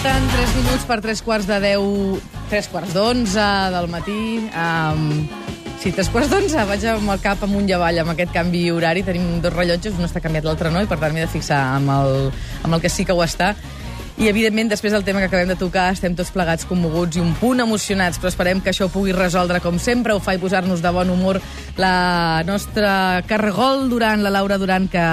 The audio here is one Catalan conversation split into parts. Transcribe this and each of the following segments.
Falten 3 minuts per 3 quarts de 10... 3 quarts d'11 del matí. Um, sí, 3 quarts d'11. Vaig amb el cap amunt i avall amb aquest canvi horari. Tenim dos rellotges, un està canviat, l'altre no, i per tant m'he de fixar amb el, amb el que sí que ho està. I, evidentment, després del tema que acabem de tocar, estem tots plegats commoguts i un punt emocionats, però esperem que això pugui resoldre, com sempre, ho fa i posar-nos de bon humor la nostra cargol Duran, la Laura Duran, que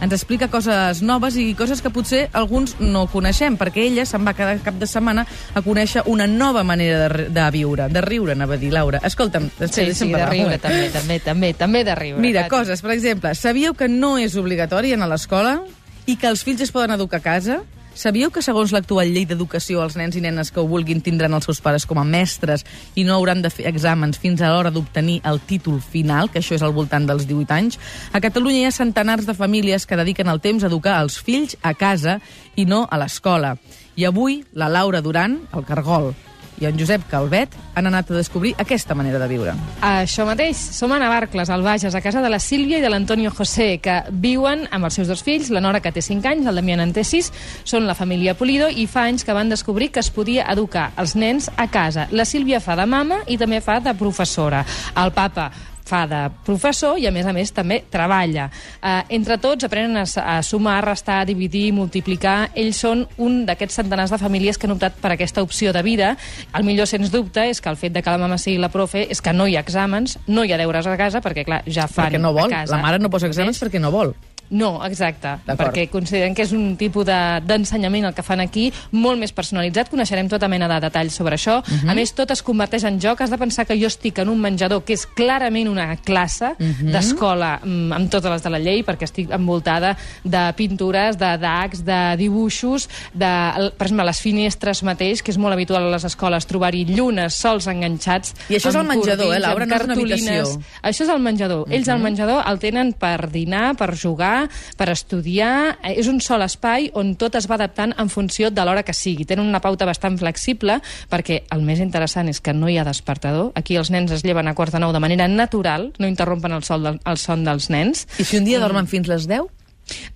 ens explica coses noves i coses que potser alguns no coneixem, perquè ella se'n va cada cap de setmana a conèixer una nova manera de, de viure, de riure, anava a dir, Laura. Escolta'm, sí, sí, de riure, també, també, també, també de riure. Mira, Cati. coses, per exemple, sabíeu que no és obligatori anar a l'escola i que els fills es poden educar a casa? Sabíeu que, segons l'actual llei d'educació, els nens i nenes que ho vulguin tindran els seus pares com a mestres i no hauran de fer exàmens fins a l'hora d'obtenir el títol final, que això és al voltant dels 18 anys? A Catalunya hi ha centenars de famílies que dediquen el temps a educar els fills a casa i no a l'escola. I avui, la Laura Duran, el Cargol, i en Josep Calvet han anat a descobrir aquesta manera de viure. Això mateix. Som a Navarcles, al Bages, a casa de la Sílvia i de l'Antonio José, que viuen amb els seus dos fills, la Nora, que té 5 anys, el Damián en té 6, són la família Polido, i fa anys que van descobrir que es podia educar els nens a casa. La Sílvia fa de mama i també fa de professora. El papa fa de professor i, a més a més, també treballa. Eh, entre tots aprenen a, a sumar, restar, dividir, multiplicar. Ells són un d'aquests centenars de famílies que han optat per aquesta opció de vida. El millor, sens dubte, és que el fet de que la mama sigui la profe és que no hi ha exàmens, no hi ha deures a casa, perquè, clar, ja fan perquè no vol. a casa. La mare no posa exàmens perquè no vol. No, exacte, perquè consideren que és un tipus d'ensenyament de, el que fan aquí, molt més personalitzat, coneixerem tota mena de detalls sobre això. Uh -huh. A més, tot es converteix en joc, has de pensar que jo estic en un menjador que és clarament una classe uh -huh. d'escola mm, amb totes les de la llei, perquè estic envoltada de pintures, de dacs, de dibuixos, de, per exemple, les finestres mateix, que és molt habitual a les escoles trobar-hi llunes, sols enganxats, I això és el menjador, eh, Laura, no és una habitació. Això és el menjador. Uh -huh. Ells el menjador el tenen per dinar, per jugar, per estudiar. Eh, és un sol espai on tot es va adaptant en funció de l'hora que sigui. Tenen una pauta bastant flexible perquè el més interessant és que no hi ha despertador. Aquí els nens es lleven a quarts de nou de manera natural, no interrompen el, sol del, el son dels nens. I si un dia dormen mm. fins les 10?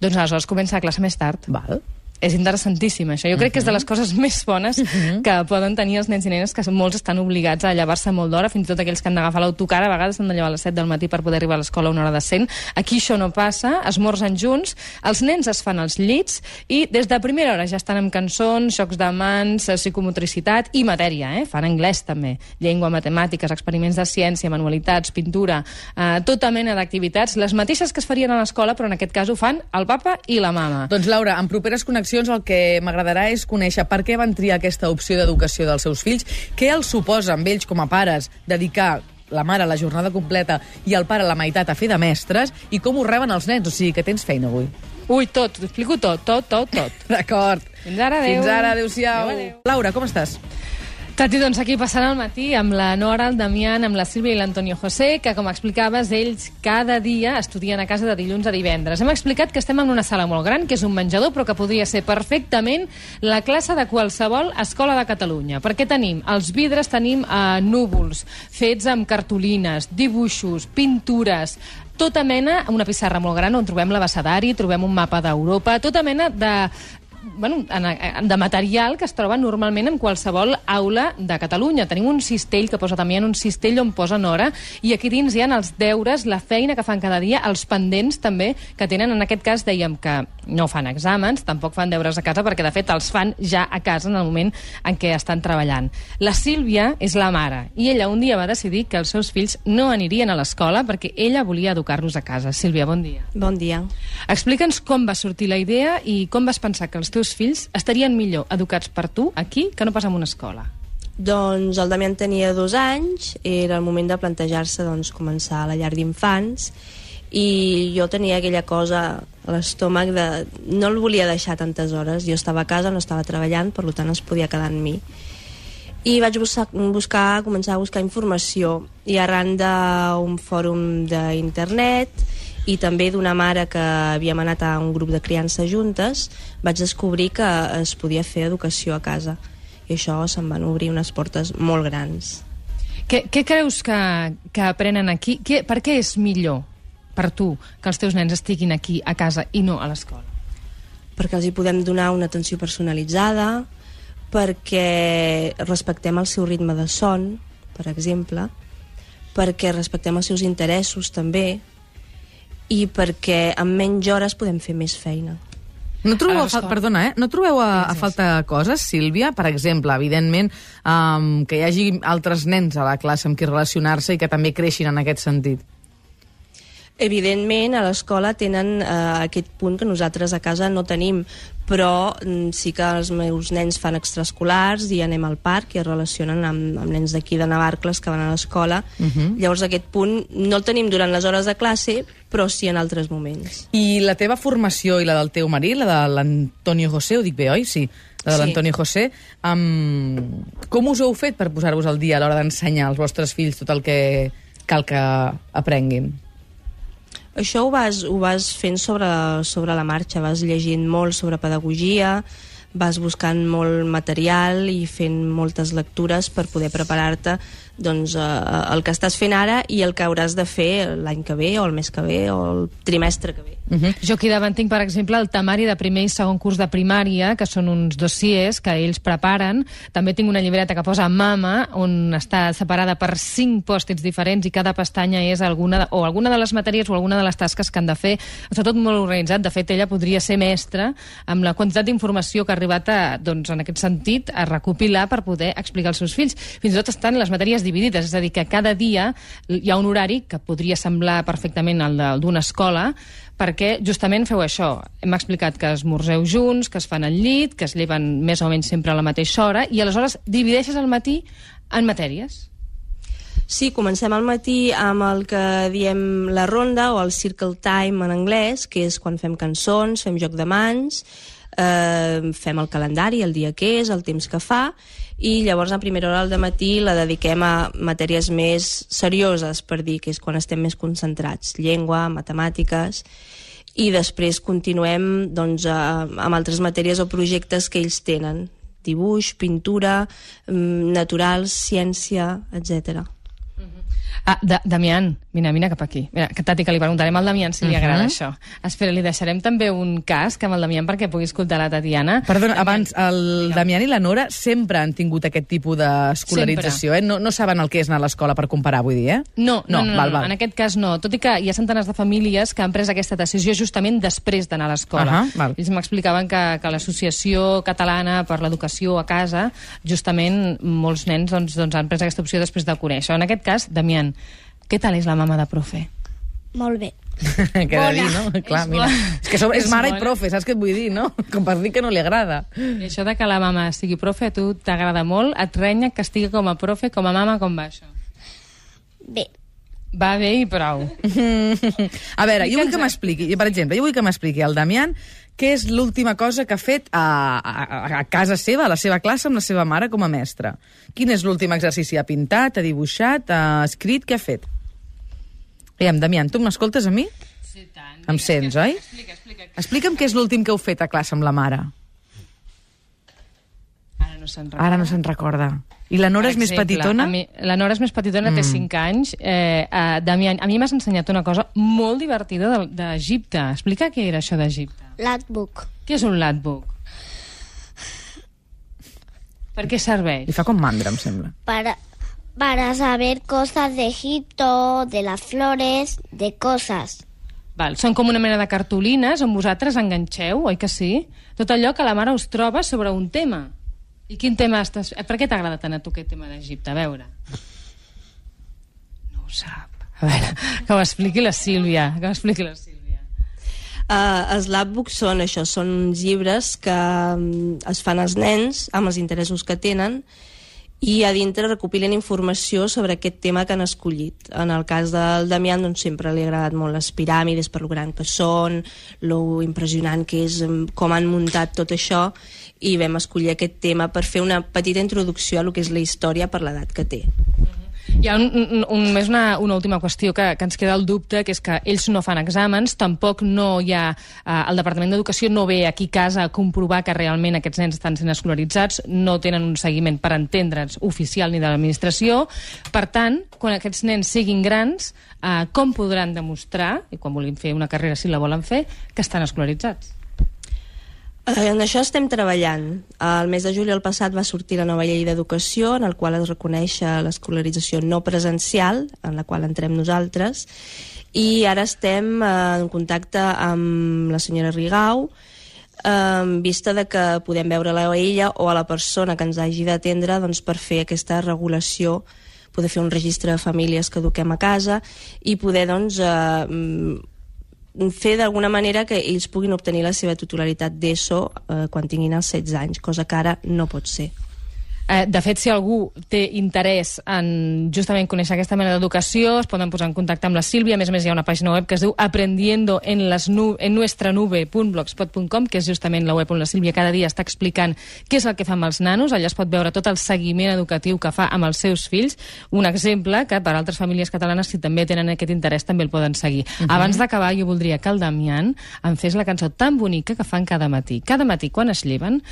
Doncs aleshores comença la classe més tard. Val és interessantíssim, això. Jo crec uh -huh. que és de les coses més bones uh -huh. que poden tenir els nens i nenes, que molts estan obligats a llevar-se molt d'hora, fins i tot aquells que han d'agafar l'autocar, a vegades han de llevar a les 7 del matí per poder arribar a l'escola una hora de 100. Aquí això no passa, esmorzen junts, els nens es fan els llits i des de primera hora ja estan amb cançons, xocs de mans, psicomotricitat i matèria, eh? fan anglès també, llengua, matemàtiques, experiments de ciència, manualitats, pintura, eh, tota mena d'activitats, les mateixes que es farien a l'escola, però en aquest cas ho fan el papa i la mama. Doncs Laura, en properes connexions seccions el que m'agradarà és conèixer per què van triar aquesta opció d'educació dels seus fills, què els suposa amb ells com a pares dedicar la mare la jornada completa i el pare la meitat a fer de mestres i com ho reben els nens, o sigui que tens feina avui. Ui, tot, t'ho explico tot, tot, tot, tot. D'acord. Fins ara, adéu. Fins ara, adéu-siau. Adéu, adéu. Laura, com estàs? Tati, doncs aquí passant el matí amb la Nora, el Damián, amb la Sílvia i l'Antonio José, que, com explicaves, ells cada dia estudien a casa de dilluns a divendres. Hem explicat que estem en una sala molt gran, que és un menjador, però que podria ser perfectament la classe de qualsevol escola de Catalunya. Perquè tenim, els vidres tenim eh, núvols, fets amb cartolines, dibuixos, pintures, tota mena, una pissarra molt gran on trobem l'abecedari, trobem un mapa d'Europa, tota mena de bueno, de material que es troba normalment en qualsevol aula de Catalunya. Tenim un cistell que posa també en un cistell on posen hora i aquí dins hi ha els deures, la feina que fan cada dia, els pendents també que tenen. En aquest cas dèiem que no fan exàmens, tampoc fan deures a casa perquè de fet els fan ja a casa en el moment en què estan treballant. La Sílvia és la mare i ella un dia va decidir que els seus fills no anirien a l'escola perquè ella volia educar-los a casa. Sílvia, bon dia. Bon dia. Explica'ns com va sortir la idea i com vas pensar que els teus fills estarien millor educats per tu aquí que no pas en una escola? Doncs el Damián tenia dos anys, era el moment de plantejar-se doncs, començar a la llar d'infants i jo tenia aquella cosa a l'estómac de... no el volia deixar tantes hores, jo estava a casa, no estava treballant, per tant es podia quedar amb mi. I vaig buscar, buscar començar a buscar informació i arran d'un fòrum d'internet i també d'una mare que havíem anat a un grup de criança juntes vaig descobrir que es podia fer educació a casa i això se'n van obrir unes portes molt grans Què, què creus que, que aprenen aquí? Què, per què és millor per tu que els teus nens estiguin aquí a casa i no a l'escola? Perquè els hi podem donar una atenció personalitzada, perquè respectem el seu ritme de son, per exemple, perquè respectem els seus interessos també, i perquè en menys hores podem fer més feina. No trobeu, A perdona, eh? No trobeu a, a falta coses, Sílvia? Per exemple, evidentment, um, que hi hagi altres nens a la classe amb qui relacionar-se i que també creixin en aquest sentit. Evidentment, a l'escola tenen eh, aquest punt que nosaltres a casa no tenim, però mm, sí que els meus nens fan extraescolars i anem al parc i es relacionen amb, amb nens d'aquí de Navarcles que van a l'escola. Uh -huh. Llavors aquest punt no el tenim durant les hores de classe, però sí en altres moments. I la teva formació i la del teu marit, la de l'Antonio José, ho dic bé, oi? Sí, la de Sí. l'Antonio José. Um, com us heu fet per posar-vos al dia a l'hora d'ensenyar als vostres fills tot el que cal que aprenguin? Això ho vas, ho vas fent sobre, sobre la marxa, vas llegint molt sobre pedagogia, vas buscant molt material i fent moltes lectures per poder preparar-te doncs, eh, el que estàs fent ara i el que hauràs de fer l'any que ve o el mes que ve o el trimestre que ve. Uh -huh. Jo aquí davant tinc, per exemple, el temari de primer i segon curs de primària, que són uns dossiers que ells preparen. També tinc una llibreta que posa mama, on està separada per cinc pòstits diferents i cada pestanya és alguna de, o alguna de les matèries o alguna de les tasques que han de fer. Està tot molt organitzat. De fet, ella podria ser mestra amb la quantitat d'informació que ha arribat a, doncs, en aquest sentit a recopilar per poder explicar als seus fills. Fins i tot estan les matèries dividides, és a dir, que cada dia hi ha un horari que podria semblar perfectament el d'una escola, perquè justament feu això. Hem explicat que esmorzeu junts, que es fan al llit, que es lleven més o menys sempre a la mateixa hora, i aleshores divideixes el matí en matèries. Sí, comencem al matí amb el que diem la ronda o el circle time en anglès, que és quan fem cançons, fem joc de mans, eh, fem el calendari, el dia que és, el temps que fa, i llavors a primera hora del matí la dediquem a matèries més serioses, per dir, que és quan estem més concentrats, llengua, matemàtiques, i després continuem doncs, a, amb altres matèries o projectes que ells tenen, dibuix, pintura, mm, naturals, ciència, etc. Ah, da Damián, vine, vine cap aquí. Mira, que Tati, que li preguntarem al Damián si li agrada això. Espera, li deixarem també un casc amb el Damián perquè pugui escoltar la Tatiana. Perdona, abans, el Damián i la Nora sempre han tingut aquest tipus d'escolarització, eh? No, no saben el que és anar a l'escola per comparar, vull dir, eh? No, no, no, no, val, no, val. en aquest cas no. Tot i que hi ha centenars de famílies que han pres aquesta decisió justament després d'anar a l'escola. Ahà, val. Ells m'explicaven que, que l'Associació Catalana per l'Educació a Casa, justament molts nens doncs, doncs, han pres aquesta opció després de conèixer. En aquest cas, Damián, què tal és la mama de profe? Molt bé. Què he de dir, no? Clar, És mira. bona. És que som, és És mare i bona. profe, saps què et vull dir, no? Com per dir que no li agrada. I això de que la mama sigui profe a tu t'agrada molt, et renya que estigui com a profe, com a mama, com va això? Bé. Va bé i prou. A veure, jo vull que m'expliqui, per exemple, jo vull que m'expliqui el Damián què és l'última cosa que ha fet a, a, a casa seva, a la seva classe, amb la seva mare com a mestra. Quin és l'últim exercici? Ha pintat, ha dibuixat, ha escrit, què ha fet? Aviam, Damián, tu m'escoltes a mi? Sí, tant. Em sents, oi? Explica, explica. Explica'm què és l'últim que heu fet a classe amb la mare. Ara no se'n recorda. Ara no se'n recorda. I la Nora Per és més exemple, petitona? A mi, la Nora és més petitona, mm. té 5 anys. Eh, uh, Damián, a mi m'has ensenyat una cosa molt divertida de- d'Egipte. Explica què era això d'Egipte. Latbook. Què és un latbook? Per què serveix? Li fa com mandra, em sembla. Para, para saber cosas de Egipto, de las flores, de cosas. Val, són com una mena de cartolines on vosaltres enganxeu, oi que sí? Tot allò que la mare us troba sobre un tema. I quin tema estàs... eh, Per què t'agrada tant a tu aquest tema d'Egipte? A veure. No ho sap. A veure, que ho expliqui la Sílvia. Que ho expliqui la Sílvia. Uh, els lapbooks són això, són uns llibres que um, es fan als nens amb els interessos que tenen i a dintre recopilen informació sobre aquest tema que han escollit. En el cas del Damián doncs, sempre li ha agradat molt les piràmides per lo gran que són, lo impressionant que és com han muntat tot això i vam escollir aquest tema per fer una petita introducció a lo que és la història per l'edat que té. Hi ha un, un, un, més una, una última qüestió que, que ens queda el dubte, que és que ells no fan exàmens, tampoc no hi ha... Eh, el Departament d'Educació no ve aquí a casa a comprovar que realment aquests nens estan sent escolaritzats, no tenen un seguiment per entendre'ns oficial ni de l'administració. Per tant, quan aquests nens siguin grans, eh, com podran demostrar, i quan vulguin fer una carrera si la volen fer, que estan escolaritzats? Eh, En això estem treballant. El mes de juliol passat va sortir la nova llei d'educació, en el qual es reconeix eh, l'escolarització no presencial, en la qual entrem nosaltres, i ara estem eh, en contacte amb la senyora Rigau, en vista de que podem veure-la a ella o a la persona que ens hagi d'atendre doncs, per fer aquesta regulació poder fer un registre de famílies que eduquem a casa i poder doncs, eh, fer d'alguna manera que ells puguin obtenir la seva titularitat d'ESO eh, quan tinguin els 16 anys, cosa que ara no pot ser. Eh, de fet, si algú té interès en justament conèixer aquesta mena d'educació, es poden posar en contacte amb la Sílvia. A més a més, hi ha una pàgina web que es diu aprendiendo en, les nu en nuestra nube.blogspot.com, que és justament la web on la Sílvia cada dia està explicant què és el que fa amb els nanos. Allà es pot veure tot el seguiment educatiu que fa amb els seus fills. Un exemple que per altres famílies catalanes, si també tenen aquest interès, també el poden seguir. Uh -huh. Abans d'acabar, jo voldria que el Damián em fes la cançó tan bonica que fan cada matí. Cada matí, quan es lleven,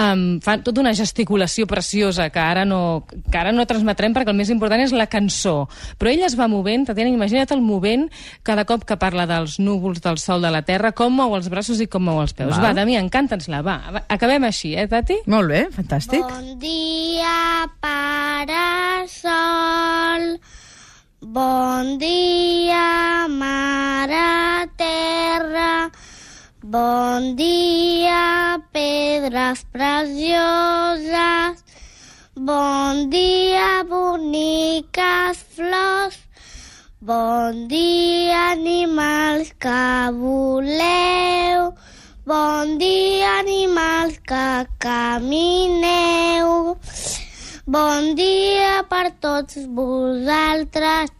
um, fan tota una gesticulació preciosa que ara, no, que ara no transmetrem perquè el més important és la cançó. Però ell es va movent, Tatiana, imagina't el movent cada cop que parla dels núvols, del sol, de la terra, com mou els braços i com mou els peus. Val. Va, Damià, encanta'ns-la, va. va. Acabem així, eh, Tati? Molt bé, fantàstic. Bon dia, pare sol. Bon dia, mare terra. Bon dia, pedres precioses. Bon dia, boniques flors. Bon dia, animals que voleu. Bon dia, animals que camineu. Bon dia per tots vosaltres.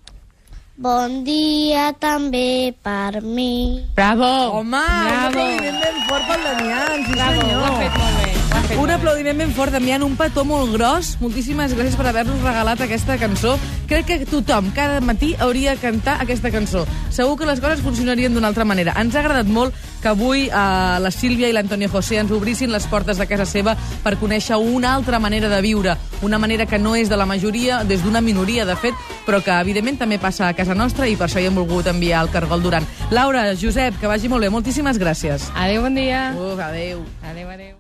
Bon dia també per mi. Bravo! Home, Bravo! un aplaudiment ben fort pel Damián, sí Bravo, senyor. ho ha fet molt bé. Fet Un aplaudiment ben fort, Damián, un petó molt gros. Moltíssimes gràcies per haver-nos regalat aquesta cançó. Crec que tothom, cada matí, hauria de cantar aquesta cançó. Segur que les coses funcionarien d'una altra manera. Ens ha agradat molt que avui eh, la Sílvia i l'Antonio José ens obrissin les portes de casa seva per conèixer una altra manera de viure, una manera que no és de la majoria, des d'una minoria, de fet, però que, evidentment, també passa a casa nostra i per això hi hem volgut enviar el Cargol Duran. Laura, Josep, que vagi molt bé. Moltíssimes gràcies. Adéu, bon dia. Uf, adéu. Adéu, adéu.